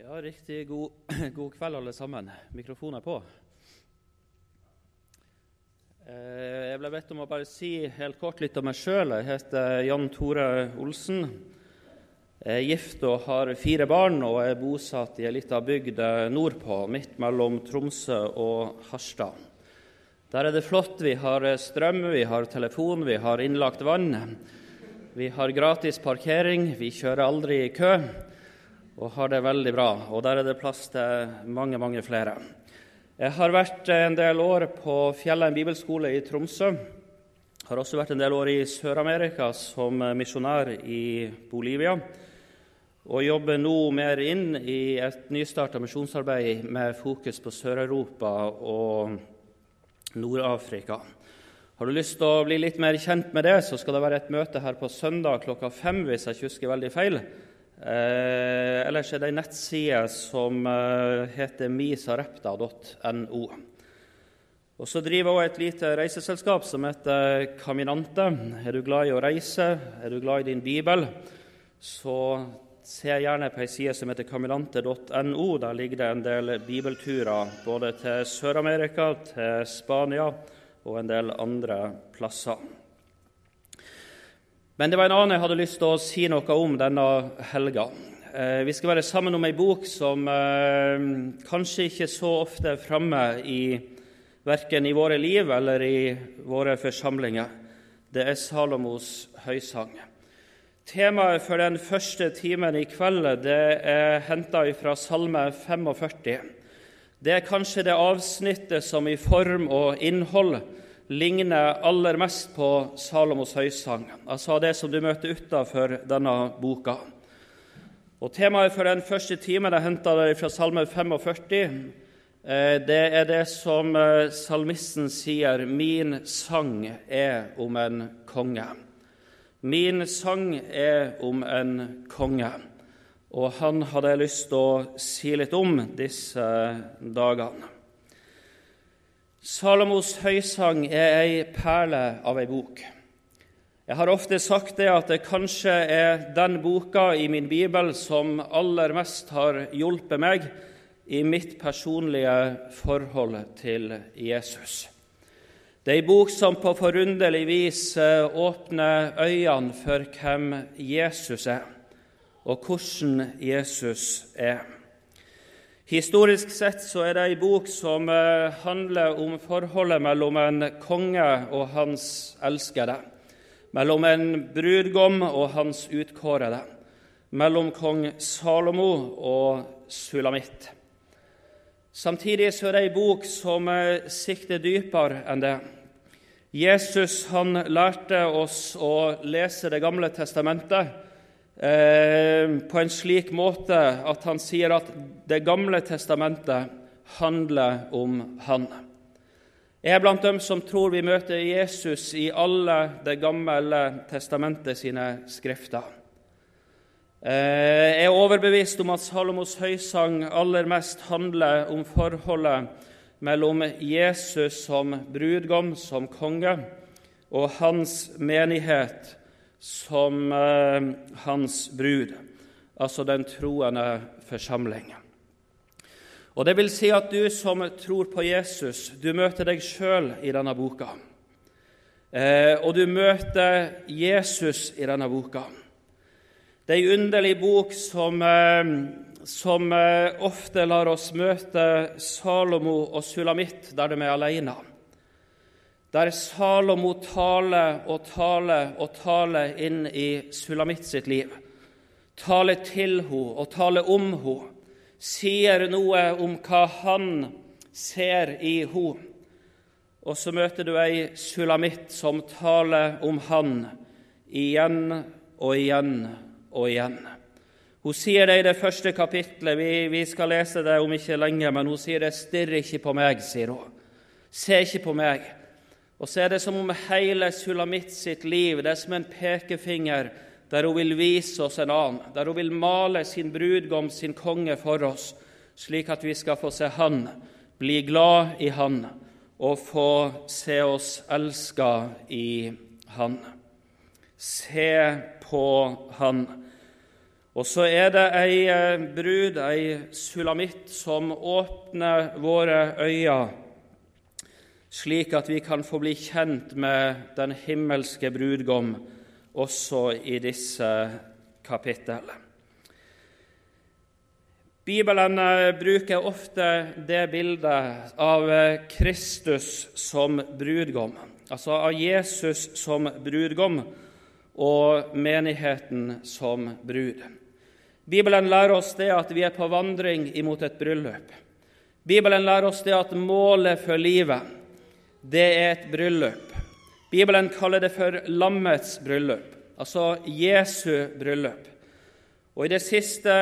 Ja, riktig god, god, kveld, alle sammen. Mikrofonen er på. Eh, jeg ble bedt om å bare si helt kort litt om meg sjøl. Jeg heter Jan Tore Olsen. Jeg er gift og har fire barn og er bosatt i ei lita bygd nordpå, midt mellom Tromsø og Harstad. Der er det flott. Vi har strøm, vi har telefon, vi har innlagt vann. Vi har gratis parkering, vi kjører aldri i kø og har det veldig bra. Og der er det plass til mange, mange flere. Jeg har vært en del år på Fjellheim bibelskole i Tromsø. Har også vært en del år i Sør-Amerika som misjonær i Bolivia. Og jobber nå mer inn i et nystarta misjonsarbeid med fokus på Sør-Europa og Nord-Afrika. Har du lyst til å bli litt mer kjent med det, så skal det være et møte her på søndag klokka fem, hvis jeg ikke husker veldig feil. Eh, ellers er det ei nettside som eh, heter misarepta.no. Og Så driver jeg et lite reiseselskap som heter Caminante. Er du glad i å reise, er du glad i din bibel, så se gjerne på ei side som heter caminante.no. Der ligger det en del bibelturer både til Sør-Amerika, til Spania og en del andre plasser. Men det var en annen jeg hadde lyst til å si noe om denne helga. Eh, vi skal være sammen om ei bok som eh, kanskje ikke så ofte er framme i verken i våre liv eller i våre forsamlinger. Det er Salomos høysang. Temaet for den første timen i kveld det er henta fra Salme 45. Det er kanskje det avsnittet som i form og innhold ligner aller mest på Salomos høysang, altså det som du møter utenfor denne boka. Og Temaet for den første timen jeg henta fra Salme 45. Eh, det er det som eh, salmisten sier 'Min sang er om en konge'. Min sang er om en konge, og han hadde jeg lyst til å si litt om disse dagene. Salomos høysang er ei perle av ei bok. Jeg har ofte sagt det at det kanskje er den boka i min bibel som aller mest har hjulpet meg i mitt personlige forhold til Jesus. Det er ei bok som på forunderlig vis eh, åpner øynene for hvem Jesus er, og hvordan Jesus er. Historisk sett så er det ei bok som eh, handler om forholdet mellom en konge og hans elskede, mellom en brudgom og hans utkårede, mellom kong Salomo og Sulamitt. Samtidig så er det ei bok som eh, sikter dypere enn det. Jesus han lærte oss å lese Det gamle testamentet Eh, på en slik måte at han sier at Det gamle testamentet handler om Han. Jeg er blant dem som tror vi møter Jesus i alle Det gamle testamentet sine skrifter. Eh, jeg er overbevist om at Salomos høysang aller mest handler om forholdet mellom Jesus som brudgom, som konge, og hans menighet som eh, hans brud, altså den troende forsamling. Og Det vil si at du som tror på Jesus, du møter deg sjøl i denne boka. Eh, og du møter Jesus i denne boka. Det er ei underlig bok som, eh, som ofte lar oss møte Salomo og Sulamitt der de er alene der Salomo taler og taler og taler inn i Sulamitt sitt liv. Taler til henne og taler om henne. Sier noe om hva han ser i henne. Og så møter du ei Sulamitt som taler om han igjen og igjen og igjen. Hun sier det i det første kapitlet. Vi, vi skal lese det om ikke lenge, men hun sier det 'stirr ikke på meg', sier hun. Se ikke på meg. Og så er det som om hele Sulamitt sitt liv det er som en pekefinger der hun vil vise oss en annen, der hun vil male sin brudgom, sin konge, for oss, slik at vi skal få se Han, bli glad i Han og få se oss elska i Han. Se på Han. Og så er det ei eh, brud, ei sulamitt, som åpner våre øyne, slik at vi kan få bli kjent med den himmelske brudgom også i disse kapitlene. Bibelen eh, bruker ofte det bildet av eh, Kristus som brudgom, altså av Jesus som brudgom og menigheten som brud. Bibelen lærer oss det at vi er på vandring imot et bryllup. Bibelen lærer oss det at målet for livet, det er et bryllup. Bibelen kaller det for lammets bryllup, altså Jesu bryllup. Og I siste,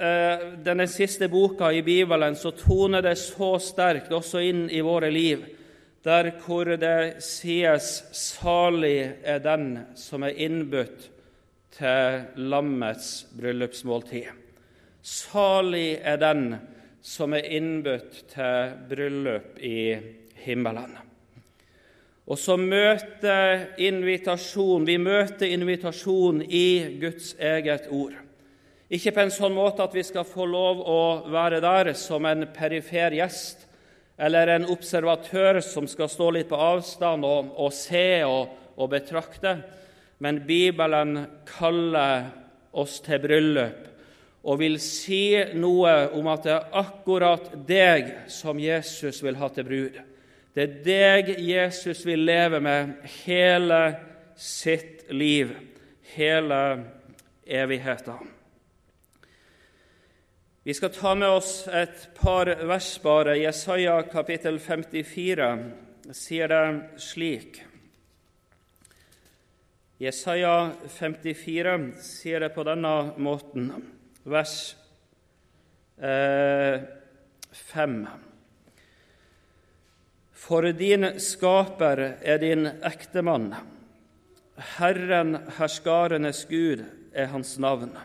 eh, denne siste boka i Bibelen så toner det så sterkt også inn i våre liv, der hvor det sies 'salig er den som er innbudt' til lammets bryllupsmåltid. Salig er den som er innbudt til bryllup i himmelen. Og så møter invitasjon, Vi møter invitasjon i Guds eget ord. Ikke på en sånn måte at vi skal få lov å være der som en perifer gjest eller en observatør som skal stå litt på avstand og, og se og, og betrakte, men Bibelen kaller oss til bryllup og vil si noe om at det er akkurat deg som Jesus vil ha til brud. Det er deg Jesus vil leve med hele sitt liv, hele evigheten. Vi skal ta med oss et par vers bare. Jesaja kapittel 54 sier det slik Jesaja 54 sier det på denne måten, vers 5. eh, 5. For din skaper er din ektemann, Herren herskarenes Gud er hans navn.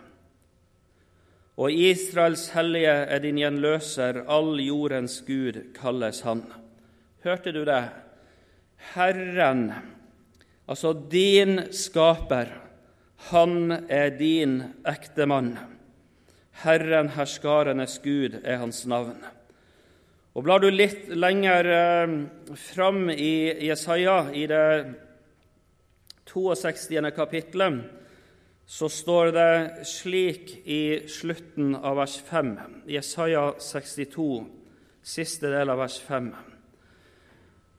Og Israels hellige er din gjenløser, all jordens Gud kalles han. Hørte du det? Herren Altså din skaper, han er din ektemann. Herren herskarenes Gud er hans navn. Og Blar du litt lenger eh, fram i Jesaja, i det 62. kapittelet, så står det slik i slutten av vers 5, Jesaja 62, siste del av vers 5.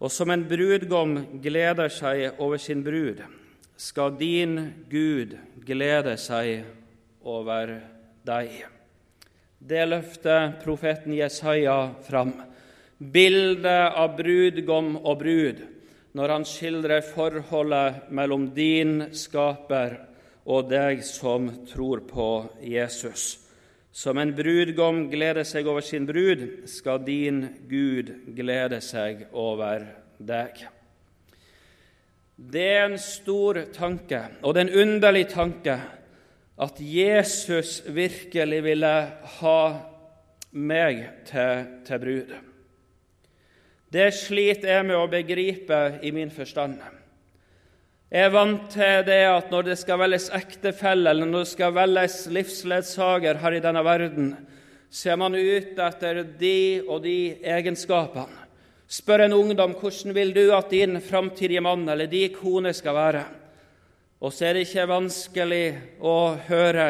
Og som en brudgom gleder seg over sin brud, skal din Gud glede seg over deg. Det løfter profeten Jesaja fram. Bildet av brudgom og brud når han skildrer forholdet mellom din skaper og deg som tror på Jesus. Som en brudgom gleder seg over sin brud, skal din Gud glede seg over deg. Det er en stor tanke, og det er en underlig tanke, at Jesus virkelig ville ha meg til, til brud. Det sliter jeg med å begripe i min forstand. Jeg er vant til det at når det skal velges ektefelle, eller når det skal velges livsledsager her i denne verden, så er man ute etter de og de egenskapene. Spør en ungdom hvordan vil du at din framtidige mann eller din kone skal være. Og så er det ikke vanskelig å høre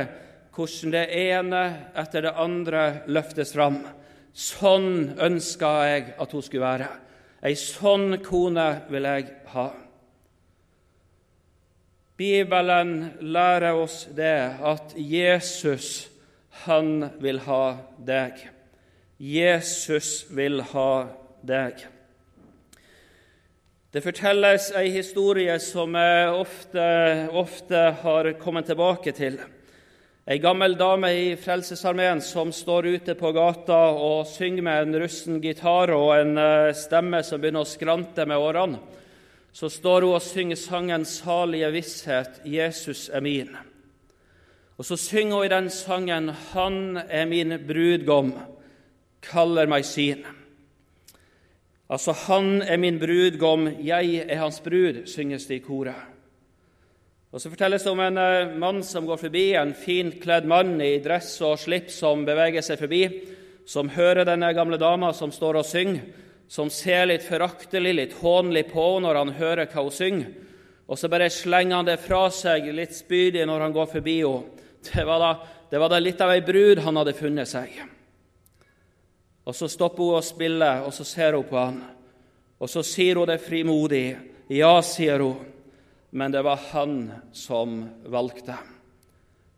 hvordan det ene etter det andre løftes fram. Sånn ønska jeg at hun skulle være. Ei sånn kone vil jeg ha. Bibelen lærer oss det at Jesus, han vil ha deg. Jesus vil ha deg. Det fortelles ei historie som jeg ofte, ofte har kommet tilbake til. Ei gammel dame i Frelsesarmeen som står ute på gata og synger med en russen gitar og en eh, stemme som begynner å skrante med årene så står hun og synger sangen 'Salige visshet, Jesus er min'. Og så synger hun i den sangen 'Han er min brudgom, kaller meg sin'. Altså 'Han er min brudgom, jeg er hans brud', synges det i koret. Og Så fortelles det om en uh, mann som går forbi, en fint kledd mann i dress og slips som beveger seg forbi, som hører denne gamle dama som står og synger, som ser litt foraktelig, litt hånlig på når han hører hva hun synger. Og så bare slenger han det fra seg litt spydig når han går forbi henne. Det var da, det var da litt av ei brud han hadde funnet seg. Og Så stopper hun å spille, og så ser hun på han. Og så sier hun det frimodig. Ja, sier hun, men det var han som valgte.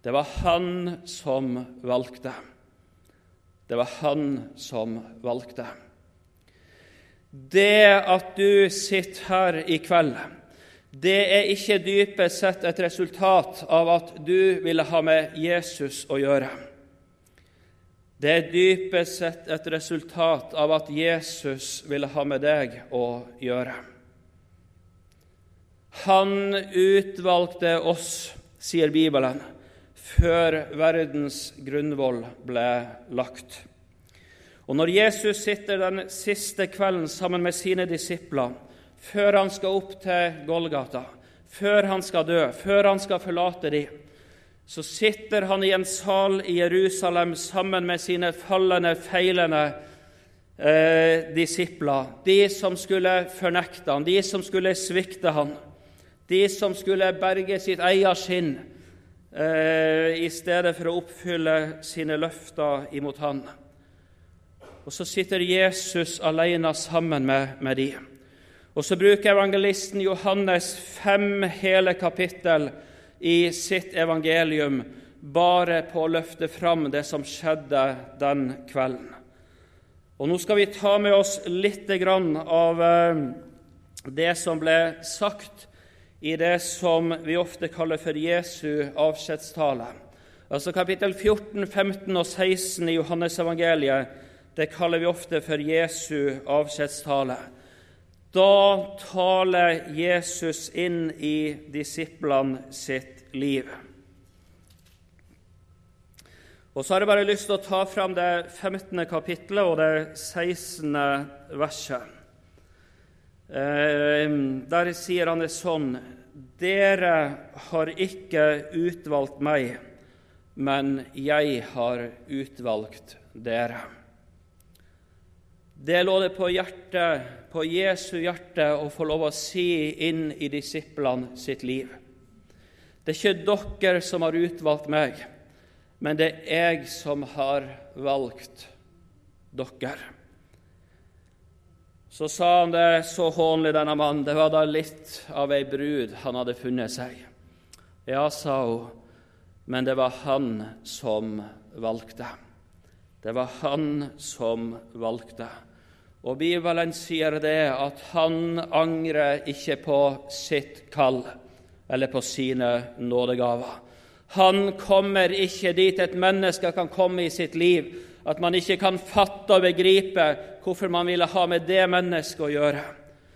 Det var han som valgte. Det var han som valgte. Det at du sitter her i kveld det er ikke dypest sett et resultat av at du ville ha med Jesus å gjøre. Det er dypest sett et resultat av at Jesus ville ha med deg å gjøre. Han utvalgte oss, sier Bibelen, før verdens grunnvoll ble lagt. Og Når Jesus sitter den siste kvelden sammen med sine disipler, før han skal opp til Golgata, før han skal dø, før han skal forlate dem, så sitter han i en sal i Jerusalem sammen med sine fallende, feilende eh, disipler, de som skulle fornekte han, de som skulle svikte han, de som skulle berge sitt eget skinn eh, i stedet for å oppfylle sine løfter imot han. Og så sitter Jesus alene sammen med, med dem. Og så bruker evangelisten Johannes fem hele kapittel i sitt evangelium bare på å løfte fram det som skjedde den kvelden. Og Nå skal vi ta med oss litt av eh, det som ble sagt i det som vi ofte kaller for Jesu avskjedstale. Altså Kapittel 14, 15 og 16 i Johannesevangeliet det kaller vi ofte for Jesu avskjedstale. Da taler Jesus inn i disiplene sitt liv. Og Så har jeg bare lyst til å ta fram det 15. kapittelet og det 16. verset. Eh, der sier han det sånn Dere har ikke utvalgt meg, men jeg har utvalgt dere. Det lå det på hjertet, på Jesu hjerte å få lov å si inn i disiplene sitt liv. Det er ikke dere som har utvalgt meg, men det er jeg som har valgt dere. Så sa han det så hånlig, denne mannen. Det var da litt av ei brud han hadde funnet seg. Ja, sa hun, men det var han som valgte. Det var han som valgte. Og Bibelen sier det at han angrer ikke på sitt kall eller på sine nådegaver. Han kommer ikke dit et menneske kan komme i sitt liv, at man ikke kan fatte og begripe hvorfor man ville ha med det mennesket å gjøre.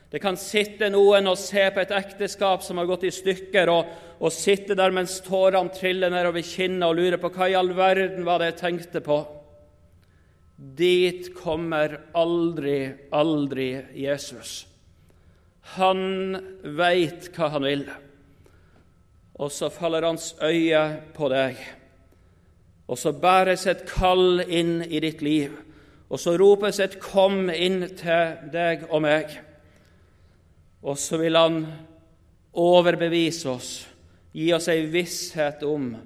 Det kan sitte noen og se på et ekteskap som har gått i stykker, og, og sitte der mens tårene triller nedover kinnet og lure på hva i all verden var det jeg tenkte på. Dit kommer aldri, aldri Jesus. Han veit hva han vil, og så faller hans øye på deg. Og så bæres et kall inn i ditt liv, og så ropes et 'kom' inn til deg og meg. Og så vil han overbevise oss, gi oss ei visshet om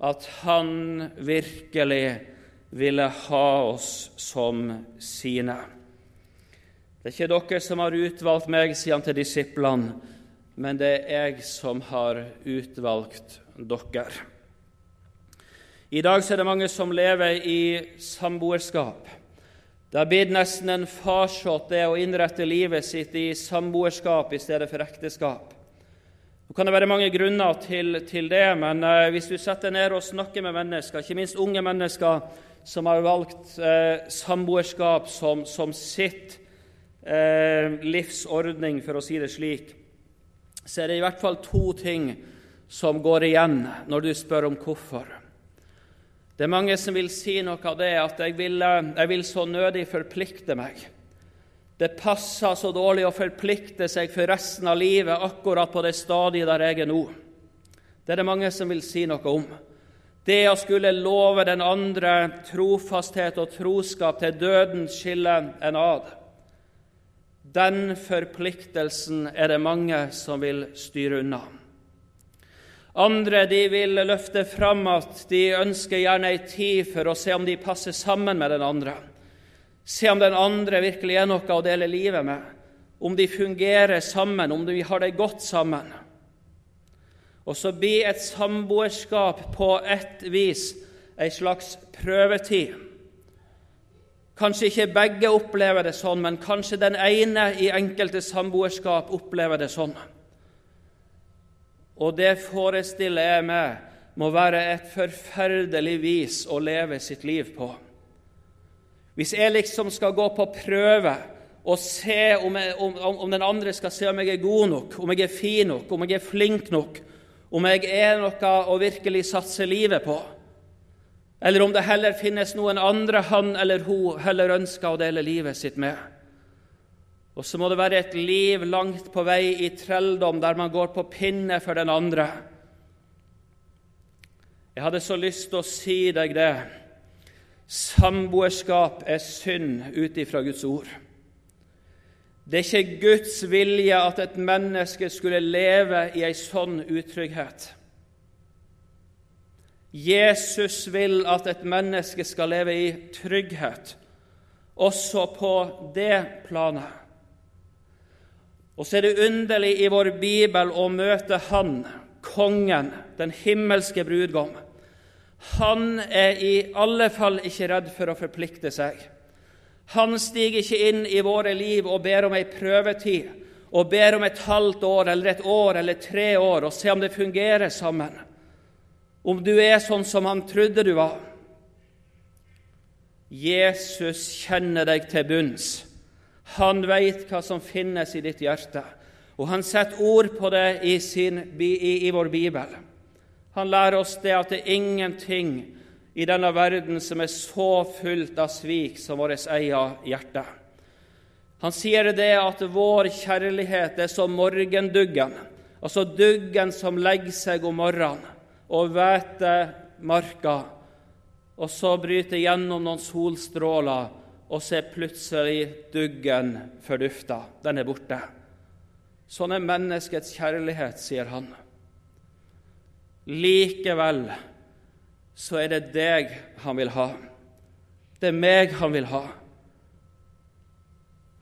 at han virkelig ville ha oss som sine. Det er ikke dere som har utvalgt meg, sier han til disiplene, men det er jeg som har utvalgt dere. I dag er det mange som lever i samboerskap. Det har blitt nesten en farsott det å innrette livet sitt i samboerskap i stedet for ekteskap. Nå kan det være mange grunner til, til det, men eh, hvis du setter ned og snakker med mennesker, ikke minst unge mennesker, som har valgt eh, samboerskap som, som sitt eh, livsordning, for å si det slik, så er det i hvert fall to ting som går igjen når du spør om hvorfor. Det er mange som vil si noe av det at jeg vil, eh, jeg vil så nødig forplikte meg. Det passer så dårlig å forplikte seg for resten av livet akkurat på det stadiet der jeg er nå. Det er det mange som vil si noe om. Det å skulle love den andre trofasthet og troskap til døden skiller en ad. Den forpliktelsen er det mange som vil styre unna. Andre de vil løfte fram at de ønsker gjerne ei tid for å se om de passer sammen med den andre. Se om den andre virkelig er noe å dele livet med, om de fungerer sammen, om de har det godt sammen. Og så blir et samboerskap på et vis ei slags prøvetid. Kanskje ikke begge opplever det sånn, men kanskje den ene i enkelte samboerskap opplever det sånn. Og det forestiller jeg meg må være et forferdelig vis å leve sitt liv på. Hvis jeg liksom skal gå på prøve og se om, jeg, om, om, den andre skal se om jeg er god nok, om jeg er fin nok, om jeg er flink nok, om jeg er noe å virkelig satse livet på, eller om det heller finnes noen andre han eller hun heller ønsker å dele livet sitt med. Og så må det være et liv langt på vei i trelldom, der man går på pinne for den andre. Jeg hadde så lyst til å si deg det. Samboerskap er synd ut ifra Guds ord. Det er ikke Guds vilje at et menneske skulle leve i ei sånn utrygghet. Jesus vil at et menneske skal leve i trygghet, også på det planet. Og så er det underlig i vår bibel å møte Han, kongen, den himmelske brudgom. Han er i alle fall ikke redd for å forplikte seg. Han stiger ikke inn i våre liv og ber om ei prøvetid, og ber om et halvt år eller et år eller tre år og se om det fungerer sammen. Om du er sånn som han trodde du var. Jesus kjenner deg til bunns. Han veit hva som finnes i ditt hjerte, og han setter ord på det i, sin, i, i vår bibel. Han lærer oss det at det er ingenting i denne verden som er så fullt av svik som vårt eget hjerte. Han sier det at vår kjærlighet er som morgenduggen, altså duggen som legger seg om morgenen og hveter marka, og så bryter gjennom noen solstråler, og så er plutselig duggen fordufta. Den er borte. Sånn er menneskets kjærlighet, sier han. Likevel så er det deg han vil ha. Det er meg han vil ha.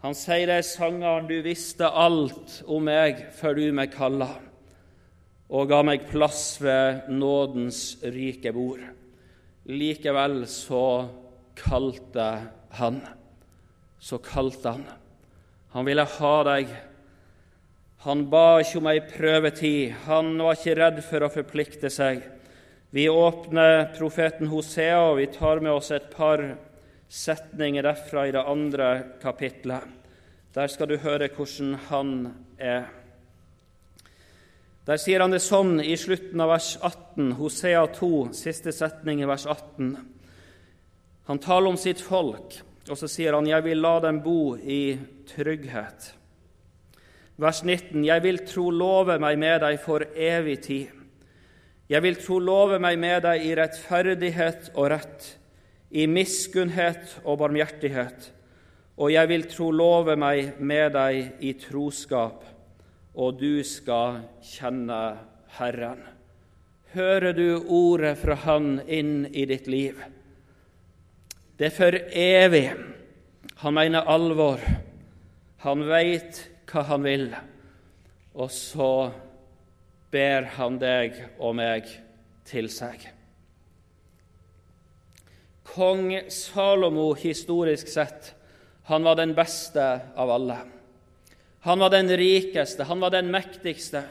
Han sier det i sangeren 'Du visste alt om meg før du meg kalla', og ga meg plass ved nådens rike bord. Likevel så kalte han. Så kalte han. Han ville ha deg. Han ba ikke om ei prøvetid. Han var ikke redd for å forplikte seg. Vi åpner profeten Hosea, og vi tar med oss et par setninger derfra i det andre kapitlet. Der skal du høre hvordan han er. Der sier han det sånn i slutten av vers 18, Hosea 2, siste setning i vers 18. Han taler om sitt folk, og så sier han, 'Jeg vil la dem bo i trygghet'. Vers 19.: Jeg vil tro love meg med deg for evig tid. Jeg vil tro love meg med deg i rettferdighet og rett, i miskunnhet og barmhjertighet, og jeg vil tro love meg med deg i troskap, og du skal kjenne Herren. Hører du ordet fra Han inn i ditt liv? Det er for evig. Han mener alvor. Han veit hva han vil. Og så ber han deg og meg til seg. Kong Salomo, historisk sett, han var den beste av alle. Han var den rikeste, han var den mektigste.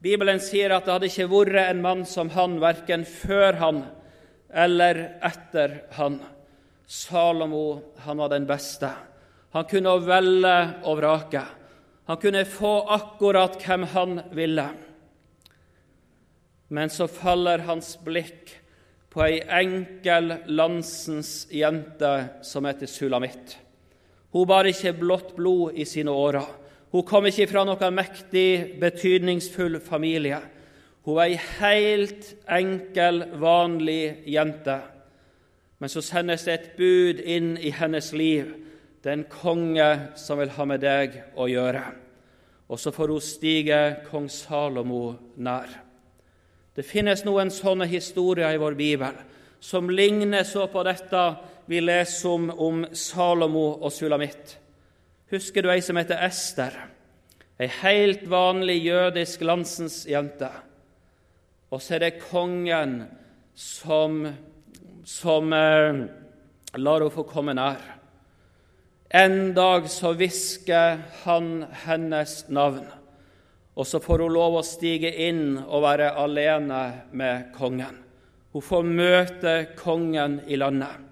Bibelen sier at det hadde ikke vært en mann som han, verken før han eller etter han. Salomo, han var den beste. Han kunne velge og vrake. Han kunne få akkurat hvem han ville. Men så faller hans blikk på ei enkel landsens jente som heter Sulamitt. Hun bar ikke blått blod i sine årer. Hun kom ikke fra noen mektig, betydningsfull familie. Hun var ei helt enkel, vanlig jente. Men så sendes det et bud inn i hennes liv. Det er en konge som vil ha med deg å gjøre. Og så får hun stige kong Salomo nær. Det finnes noen sånne historier i vår bibel som ligner så på dette vi leser om om Salomo og Sulamitt. Husker du ei som heter Ester? Ei helt vanlig jødisk landsens jente. Og så er det kongen som, som eh, lar henne få komme nær. En dag så hvisker han hennes navn, og så får hun lov å stige inn og være alene med kongen. Hun får møte kongen i landet.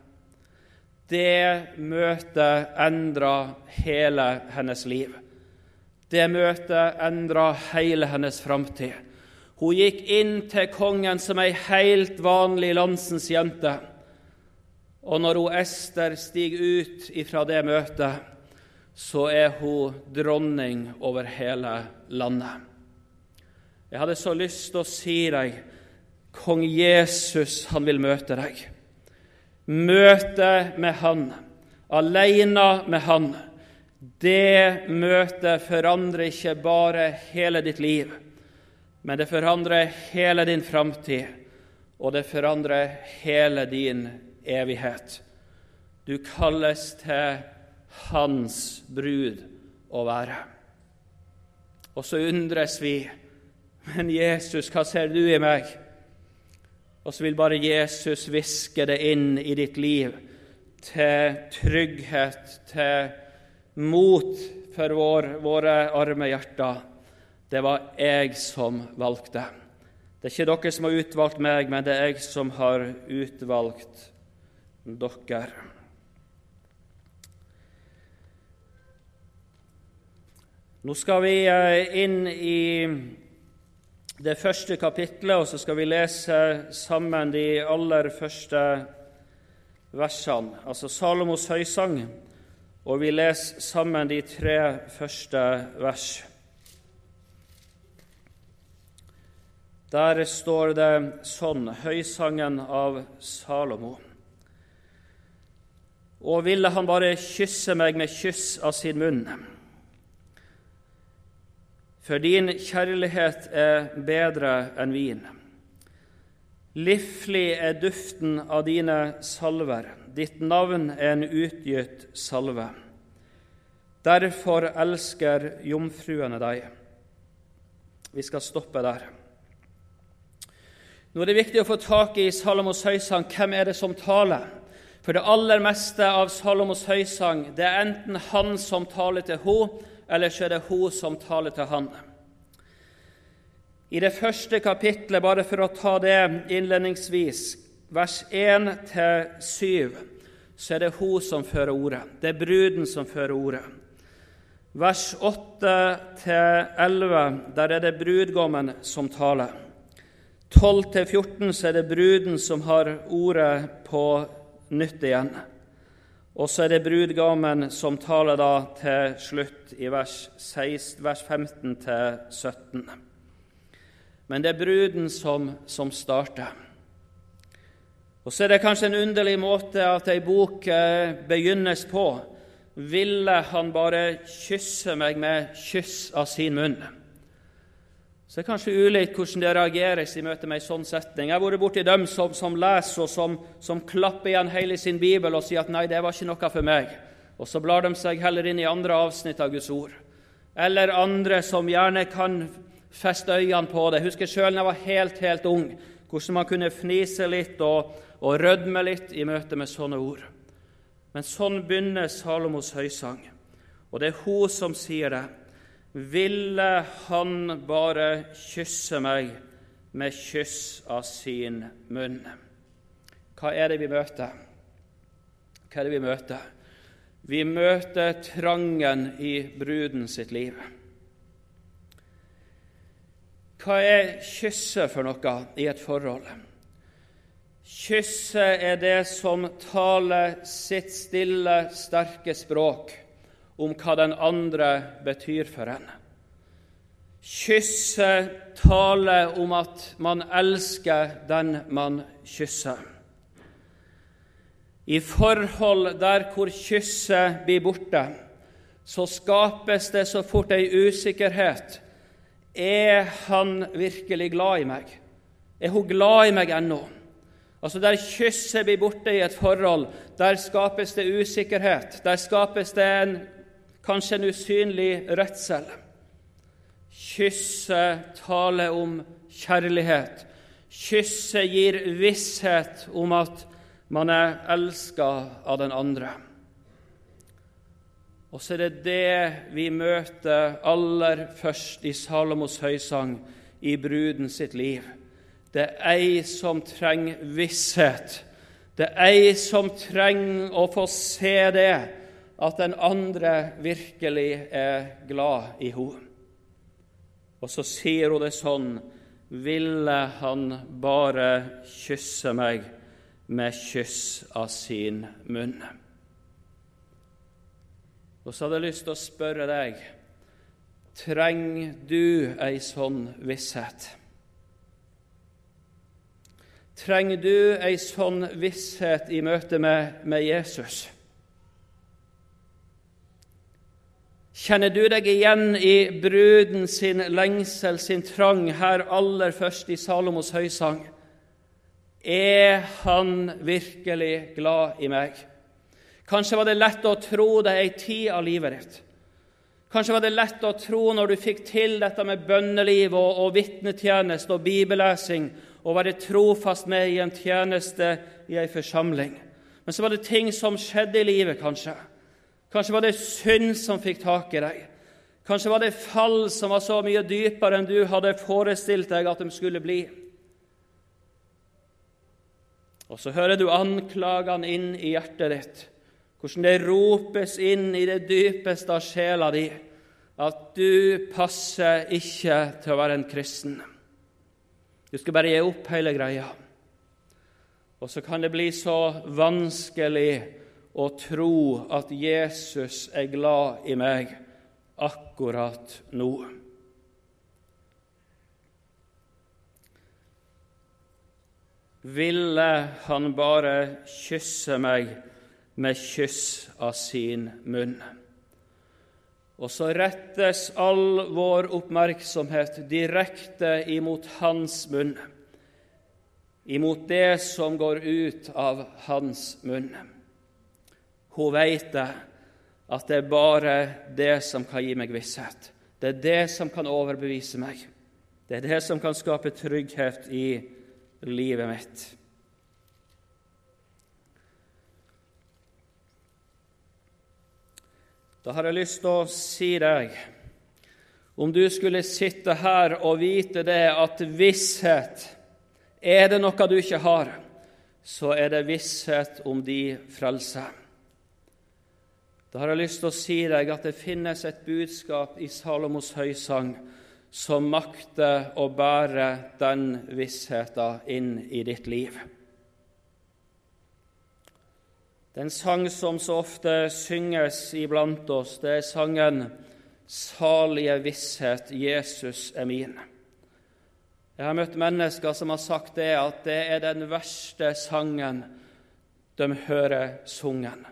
Det møtet endra hele hennes liv. Det møtet endra hele hennes framtid. Hun gikk inn til kongen som ei helt vanlig landsens jente. Og når hun Ester stiger ut ifra det møtet, så er hun dronning over hele landet. Jeg hadde så lyst til å si deg kong Jesus, han vil møte deg. Møte med han, alene med han, det møtet forandrer ikke bare hele ditt liv men det forandrer hele din framtid, og det forandrer hele din evighet. Du kalles til Hans brud å være. Og så undres vi. Men Jesus, hva ser du i meg? Og så vil bare Jesus hviske det inn i ditt liv til trygghet, til mot for vår, våre arme hjerter det var jeg som valgte. Det er ikke dere som har utvalgt meg, men det er jeg som har utvalgt dere. Nå skal vi eh, inn i det første kapitlet, og så skal vi lese sammen de aller første versene, altså Salomos høysang, og vi leser sammen de tre første versene. Der står det sånn, høysangen av Salomo. Og ville han bare kysse meg med kyss av sin munn. For din kjærlighet er bedre enn vin. Liflig er duften av dine salver. Ditt navn er en utgitt salve. Derfor elsker jomfruene deg. Vi skal stoppe der. Nå er det viktig å få tak i Salomos høysang. Hvem er det som taler? For det aller meste av Salomos høysang det er enten han som taler til henne, eller så er det hun som taler til han. I det første kapitlet, bare for å ta det innledningsvis, vers 1-7, så er det hun som fører ordet. Det er bruden som fører ordet. Vers 8-11, der er det brudgommen som taler. 12-14 så er det bruden som har ordet på nytt igjen. Og så er det brudgommen som taler da til slutt i vers, 16, vers 15-17. Men det er bruden som, som, starter. Og så er det kanskje en underlig måte at ei bok eh, begynnes på. Ville han bare kysse meg med kyss av sin munn? Så det er kanskje ulikt hvordan det reageres i møte med en sånn setning. Jeg har vært borti dem som, som leser og som, som, klapper igjen hele sin bibel og sier at 'nei, det var ikke noe for meg', og så blar de seg heller inn i andre avsnitt av Guds ord. Eller andre som gjerne kan feste øynene på det. Jeg husker sjøl da jeg var helt, helt ung, hvordan man kunne fnise litt og, og rødme litt i møte med sånne ord. Men sånn begynner Salomos høysang, og det er hun som sier det ville han bare kysse meg med kyss av sin munn. Hva er det vi møter? Hva er det vi møter? Vi møter trangen i bruden sitt liv. Hva er kysset for noe i et forhold? Kysset er det som taler sitt stille, sterke språk om hva den andre betyr for en. Kysset taler om at man elsker den man kysser. I forhold der hvor kysset blir borte, så skapes det så fort ei usikkerhet. Er han virkelig glad i meg? Er hun glad i meg ennå? Altså Der kysset blir borte i et forhold, der skapes det usikkerhet. Der skapes det en, kanskje en usynlig redsel. Kysset taler om kjærlighet. Kysset gir visshet om at man er elska av den andre. Og så er det det vi møter aller først i Salomos høysang, i bruden sitt liv. Det er ei som trenger visshet. Det er ei som trenger å få se det, at den andre virkelig er glad i henne. Og så sier hun det sånn Ville han bare kysse meg med kyss av sin munn? Og så hadde jeg lyst til å spørre deg Trenger du ei sånn visshet? Trenger du ei sånn visshet i møte med, med Jesus? Kjenner du deg igjen i bruden sin lengsel, sin trang, her aller først i Salomos høysang? Er han virkelig glad i meg? Kanskje var det lett å tro det ei tid av livet ditt. Kanskje var det lett å tro når du fikk til dette med bønneliv og, og vitnetjeneste og bibellesing, og være trofast med i en tjeneste i ei forsamling. Men så var det ting som skjedde i livet, kanskje. Kanskje var det synd som fikk tak i deg. Kanskje var det fall som var så mye dypere enn du hadde forestilt deg at de skulle bli. Og så hører du anklagene inn i hjertet ditt, hvordan det ropes inn i det dypeste av sjela di at du passer ikke til å være en kristen. Du skal bare gi opp hele greia. Og så kan det bli så vanskelig å tro at Jesus er glad i meg akkurat nå. Ville han bare kysse meg med kyss av sin munn? Og så rettes all vår oppmerksomhet direkte imot hans munn, imot det som går ut av hans munn. Hun vet det, at det er bare det som kan gi meg visshet. Det er det som kan overbevise meg. Det er det som kan skape trygghet i livet mitt. Da har jeg lyst til å si deg om du skulle sitte her og vite det at visshet er det noe du ikke har, så er det visshet om de frelse. Da har jeg lyst til å si deg at det finnes et budskap i Salomos høysang som makter å bære den vissheten inn i ditt liv. Den sang som så ofte synges iblant oss, det er sangen 'Salige visshet, Jesus er min'. Jeg har møtt mennesker som har sagt det at det er den verste sangen de hører sungen.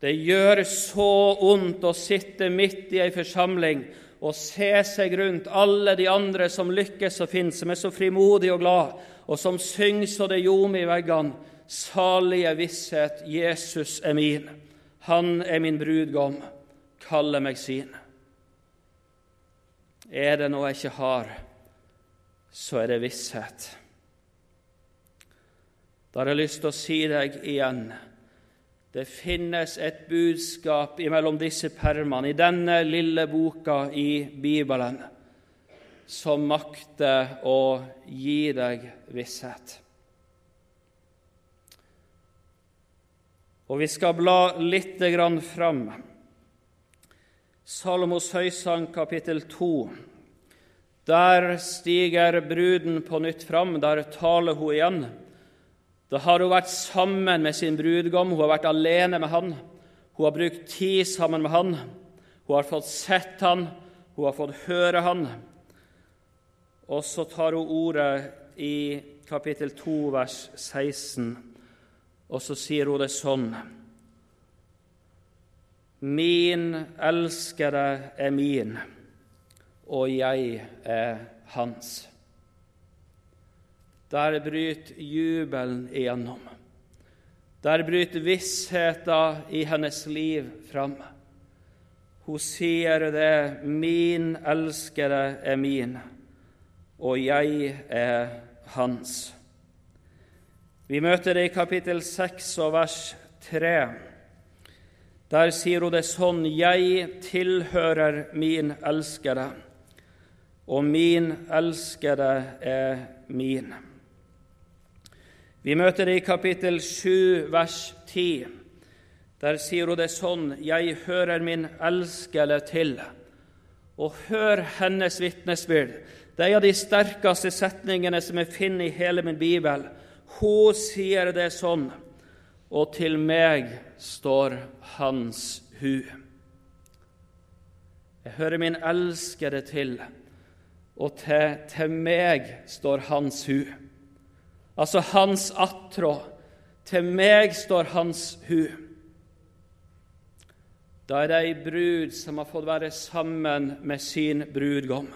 Det gjør så ondt å sitte midt i ei forsamling og se seg rundt alle de andre som lykkes og finnes, som er så frimodige og glad, og som synger så det ljomer i veggene. Salige visshet, Jesus er min. Han er min brudgom, kaller meg sin. Er det noe jeg ikke har, så er det visshet. Da har jeg lyst til å si deg igjen det finnes et budskap mellom disse permene, i denne lille boka i Bibelen, som makter å gi deg visshet. Og vi skal bla litt grann fram. Salomos høysang, kapittel 2. Der stiger bruden på nytt fram. Der taler hun igjen. Da har hun vært sammen med sin brudgom, hun har vært alene med han. Hun har brukt tid sammen med han. Hun har fått sett han, hun har fått høre han. og så tar hun ordet i kapittel 2, vers 16, og så sier hun det sånn Min elskede er min, og jeg er hans. Der bryter jubelen igjennom. Der bryter vissheten i hennes liv fram. Hun sier det 'Min elskede er min, og jeg er hans'. Vi møter det i kapittel 6 og vers 3. Der sier hun det sånn 'Jeg tilhører min elskede, og min elskede er min'. Vi møter det i kapittel 7, vers 10. Der sier hun det sånn 'Jeg hører min elskede til'. Og hør hennes vitnesbyrd. Det er en av de sterkeste setningene som jeg finner i hele min bibel. Hun sier det sånn og til meg står hans hu. Jeg hører min elskede til, og til, til meg står hans hu. Altså hans attrå. Til meg står hans hu. Da er det ei brud som har fått være sammen med sin brudgom,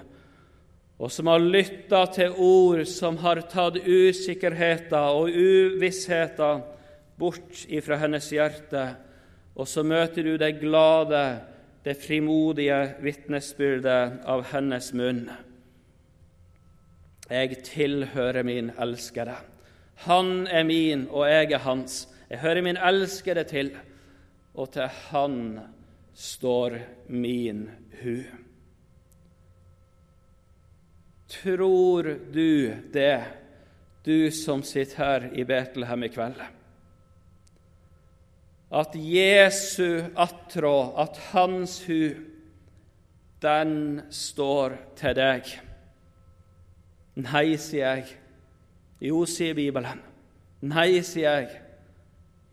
og som har lytta til ord som har tatt usikkerheter og uvissheten bort ifra hennes hjerte, og så møter du det glade, det frimodige vitnesbyrdet av hennes munn. Jeg tilhører min elskede. Han er min, og jeg er hans. Jeg hører min elskede til, og til han står min hu. Tror du det, du som sitter her i Betlehem i kveld? at Jesu attrå, at hans hu, den står til deg. Nei, sier jeg. Jo, sier Bibelen. Nei, sier jeg.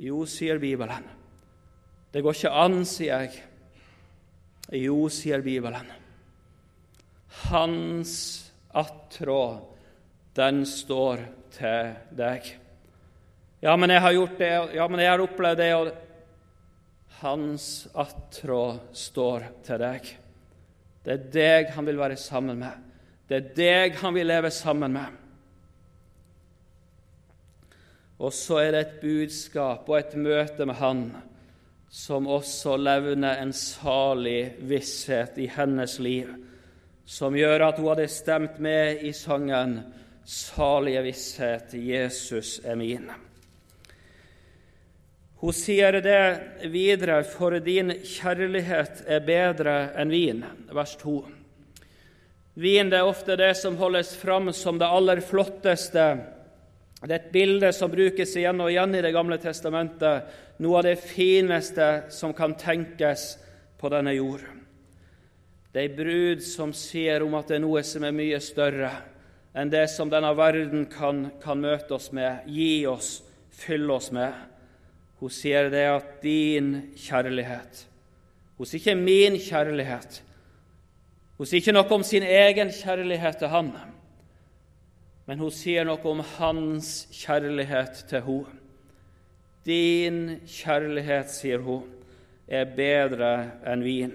Jo, sier Bibelen. Det går ikke an, sier jeg. Jo, sier Bibelen. Hans attrå, den står til deg. Ja, men jeg har gjort det, ja, men jeg har opplevd det og hans attrå står til deg. Det er deg han vil være sammen med. Det er deg han vil leve sammen med. Og så er det et budskap og et møte med Han som også levner en salig visshet i hennes liv, som gjør at hun hadde stemt med i sangen 'Salige visshet, Jesus er min'. Hun sier det videre, for din kjærlighet er bedre enn vin, vers 2. Vin det er ofte det som holdes fram som det aller flotteste. Det er et bilde som brukes igjen og igjen i Det gamle testamentet, noe av det fineste som kan tenkes på denne jord. Det er ei brud som sier om at det er noe som er mye større enn det som denne verden kan, kan møte oss med, gi oss, fylle oss med. Hun sier det at din kjærlighet Hun sier ikke min kjærlighet. Hun sier ikke noe om sin egen kjærlighet til han, men hun sier noe om hans kjærlighet til henne. Din kjærlighet, sier hun, er bedre enn vin.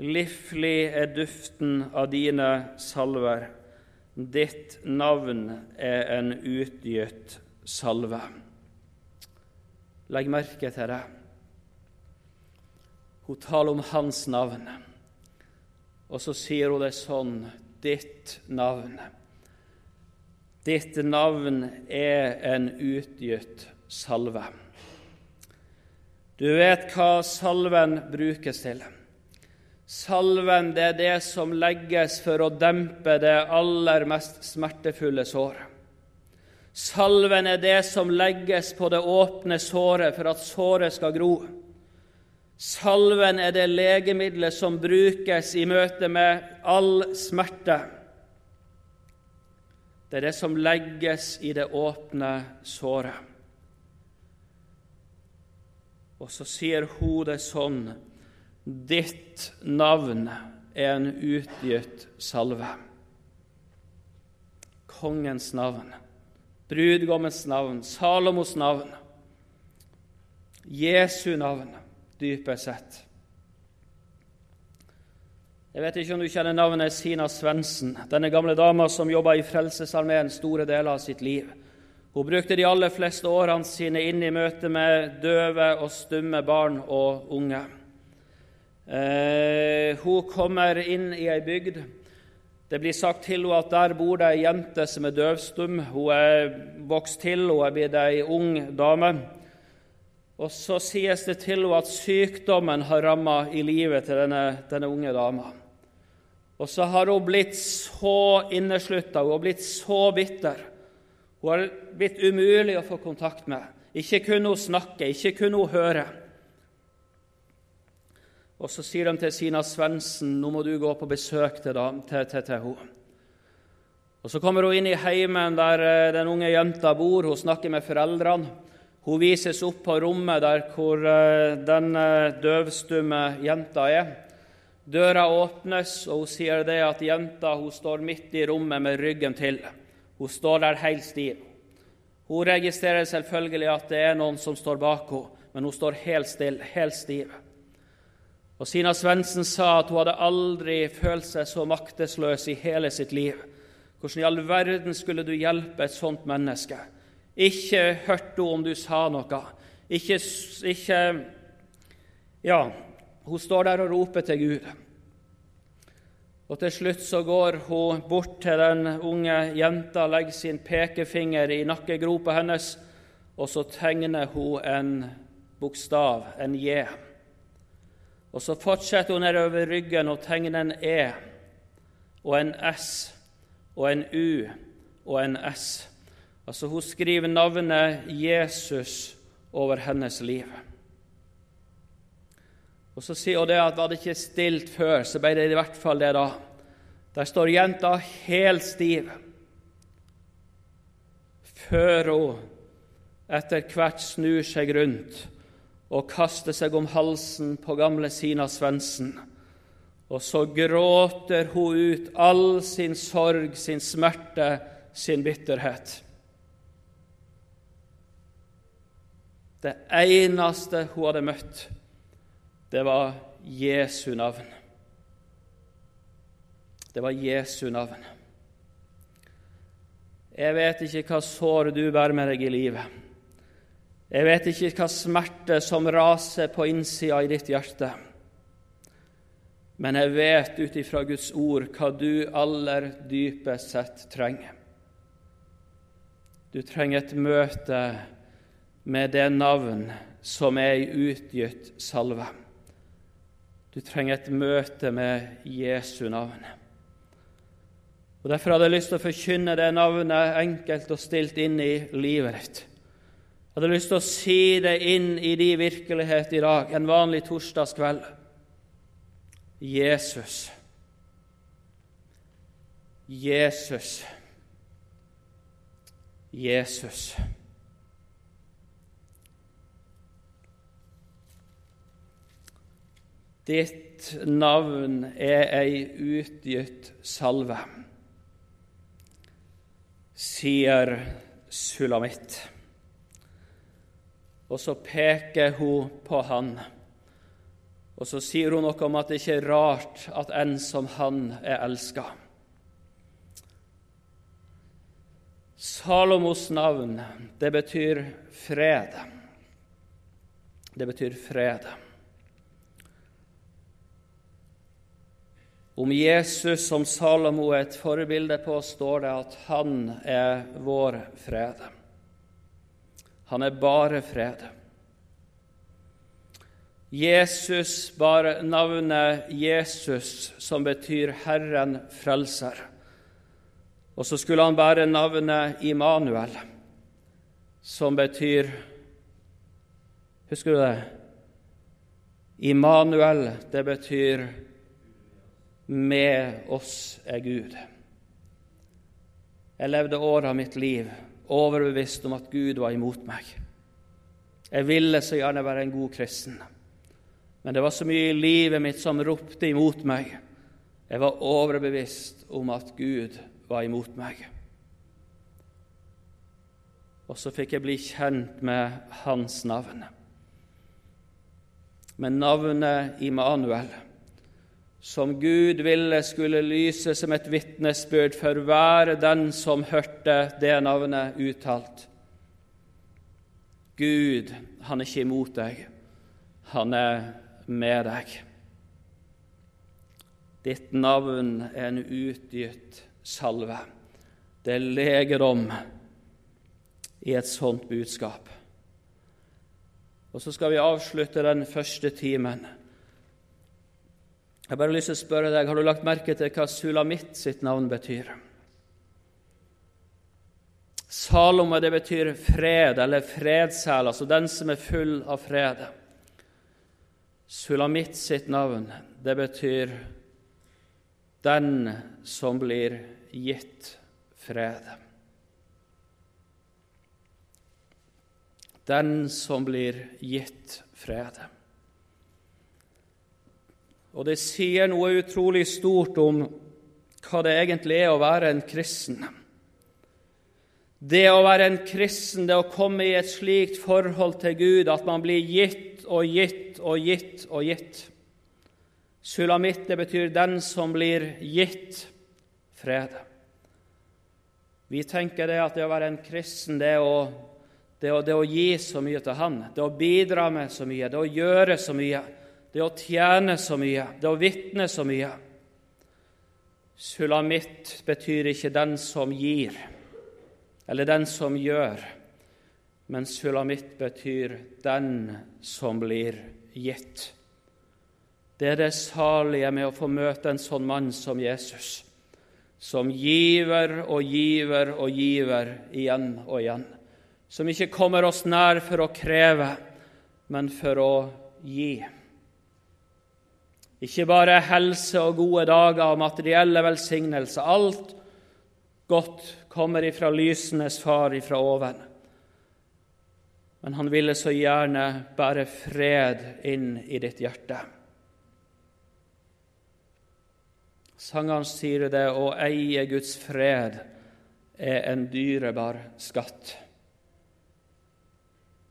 Liflig er duften av dine salver. Ditt navn er en utgitt salve. Legg merke til det. Hun taler om hans navn, og så sier hun det sånn Ditt navn. Ditt navn er en utgitt salve. Du vet hva salven brukes til. Salven det er det som legges for å dempe det aller mest smertefulle såret. Salven er det som legges på det åpne såret for at såret skal gro. Salven er det legemiddelet som brukes i møte med all smerte. Det er det som legges i det åpne såret. Og så sier hun det sånn Ditt navn er en utgitt salve. kongens navn, brudgommens navn, Salomos navn, Jesu navn, dypest sett. Jeg vet ikke om du kjenner navnet Sina Svendsen, denne gamle dama som jobba i Frelsesarmeen store deler av sitt liv. Hun brukte de aller fleste årene sine inn i møte med døve og stumme barn og unge. Eh, hun kommer inn i ei bygd. Det blir sagt til henne at der bor det ei jente som er døvstum. Hun er vokst til, hun er blitt ei ung dame. Og så sies det til henne at sykdommen har ramma i livet til denne, denne unge dama. Og så har hun blitt så inneslutta, hun har blitt så bitter. Hun har blitt umulig å få kontakt med. Ikke kunne hun snakke, ikke kunne hun høre. Og så sier de til Sina Svendsen nå må du gå på besøk til, dem, til, til, til henne. Og Så kommer hun inn i heimen der eh, den unge jenta bor. Hun snakker med foreldrene. Hun vises opp på rommet der hvor eh, den eh, døvstumme jenta er. Døra åpnes, og hun sier det at jenta hun står midt i rommet med ryggen til. Hun står der helt stiv. Hun registrerer selvfølgelig at det er noen som står bak henne, men hun står helt stille, helt stiv. Og Sina Svendsen sa at hun hadde aldri følt seg så maktesløs i hele sitt liv. Hvordan i all verden skulle du hjelpe et sånt menneske? Ikke hørte hun om du sa noe. Ikke, ikke Ja, hun står der og roper til Gud. Og Til slutt så går hun bort til den unge jenta, legger sin pekefinger i nakkegropa hennes, og så tegner hun en bokstav, en J. Og Så fortsetter hun nedover ryggen og tegner en E og en S og en U og en S. Altså Hun skriver navnet Jesus over hennes liv. Og Så sier hun det at var det ikke stilt før, så ble det i hvert fall det da. Der står jenta helt stiv, før hun etter hvert snur seg rundt og kaster seg om halsen på gamle Sina Svendsen. Og så gråter hun ut all sin sorg, sin smerte, sin bitterhet. Det eneste hun hadde møtt, det var Jesu navn. Det var Jesu navn. Jeg vet ikke hva sår du bærer med deg i livet. Jeg vet ikke hva smerte som raser på innsida i ditt hjerte. Men jeg vet ut ifra Guds ord hva du aller dypest sett trenger. Du trenger et møte med det navn som er i utgitt salve. Du trenger et møte med Jesu navn. Og Derfor hadde jeg lyst til å forkynne det navnet enkelt og stilt inn i livet ditt. Jeg hadde lyst til å si det inn i din virkelighet i dag, en vanlig torsdagskveld. Jesus. Jesus. Jesus. Ditt navn er ei utgitt salve, sier Sulamitt. Og så peker hun på han. Og så sier hun noe om at det ikke er rart at en som han er elska. Salomos navn, det betyr fred. Det betyr fred. Om Jesus som Salomo er et forbilde på, står det at han er vår fred. Han er bare fred. Jesus bar navnet Jesus, som betyr Herren frelser. Og så skulle han bære navnet Immanuel, som betyr Husker du det? Immanuel, det betyr 'med oss er Gud'. Jeg levde året av mitt liv overbevist om at Gud var imot meg. Jeg ville så gjerne være en god kristen, men det var så mye i livet mitt som ropte imot meg. Jeg var overbevist om at Gud var imot meg. og så fikk jeg bli kjent med hans navn. Med navnet Immanuel, som Gud ville skulle lyse som et vitnesbyrd for hver den som hørte det navnet uttalt. Gud, han er ikke imot deg, han er med deg. Ditt navn er en utgitt salve. Det er legedom i et sånt budskap. Og Så skal vi avslutte den første timen. Jeg bare lyst til å spørre deg, Har du lagt merke til hva Sulamitt sitt navn betyr? Salome det betyr fred eller fredshæl, altså den som er full av fred. Sulamitt sitt navn det betyr den som blir gitt fred. Den som blir gitt fred. Og det sier noe utrolig stort om hva det egentlig er å være en kristen. Det å være en kristen, det å komme i et slikt forhold til Gud at man blir gitt og gitt og gitt og gitt. Sulamitt, det betyr 'den som blir gitt fred'. Vi tenker det at det å være en kristen, det å, det å, det å gi så mye til Han, det å bidra med så mye, det å gjøre så mye, det å tjene så mye, det å vitne så mye. Sulamitt betyr ikke 'den som gir' eller den som gjør, men sulamitt betyr den som blir gitt. Det er det salige med å få møte en sånn mann som Jesus, som giver og giver og giver igjen og igjen, som ikke kommer oss nær for å kreve, men for å gi. Ikke bare helse og gode dager og materielle velsignelser. Alt godt kommer ifra lysenes far ifra oven. Men han ville så gjerne bære fred inn i ditt hjerte. Sangeren sier det å eie Guds fred er en dyrebar skatt.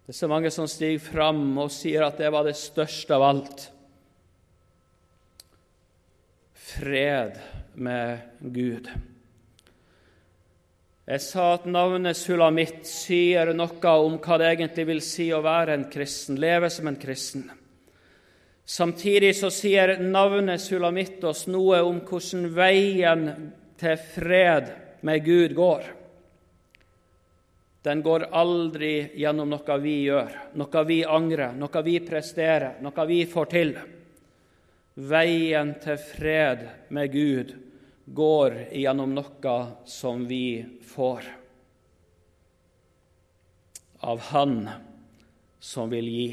Det er så mange som stiger fram og sier at det var det største av alt. Fred med Gud. Jeg sa at navnet Sulamitt sier noe om hva det egentlig vil si å være en kristen, leve som en kristen. Samtidig så sier navnet Sulamitt oss noe om hvordan veien til fred med Gud går. Den går aldri gjennom noe vi gjør, noe vi angrer, noe vi presterer, noe vi får til. Veien til fred med Gud går gjennom noe som vi får av Han som vil gi.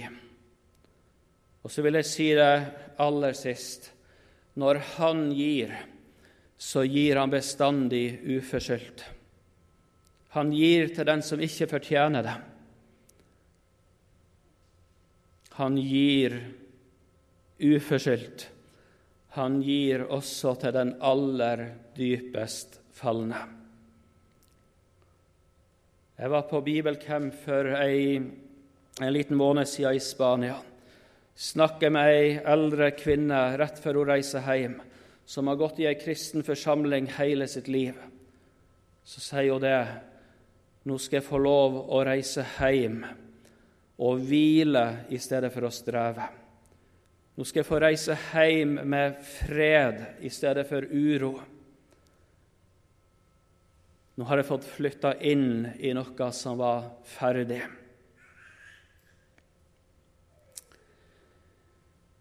Og så vil jeg si det aller sist når Han gir, så gir Han bestandig uforskyldt. Han gir til den som ikke fortjener det. Han gir uforskyldt han gir også til den aller dypest falne. Jeg var på bibelcamp for ei, en liten måned siden i Spania. Snakket med ei eldre kvinne rett før hun reiser hjem, som har gått i ei kristen forsamling hele sitt liv. Så sier hun det. Nå skal jeg få lov å reise hjem og hvile i stedet for å streve. Nå skal jeg få reise hjem med fred i stedet for uro. Nå har jeg fått flytta inn i noe som var ferdig.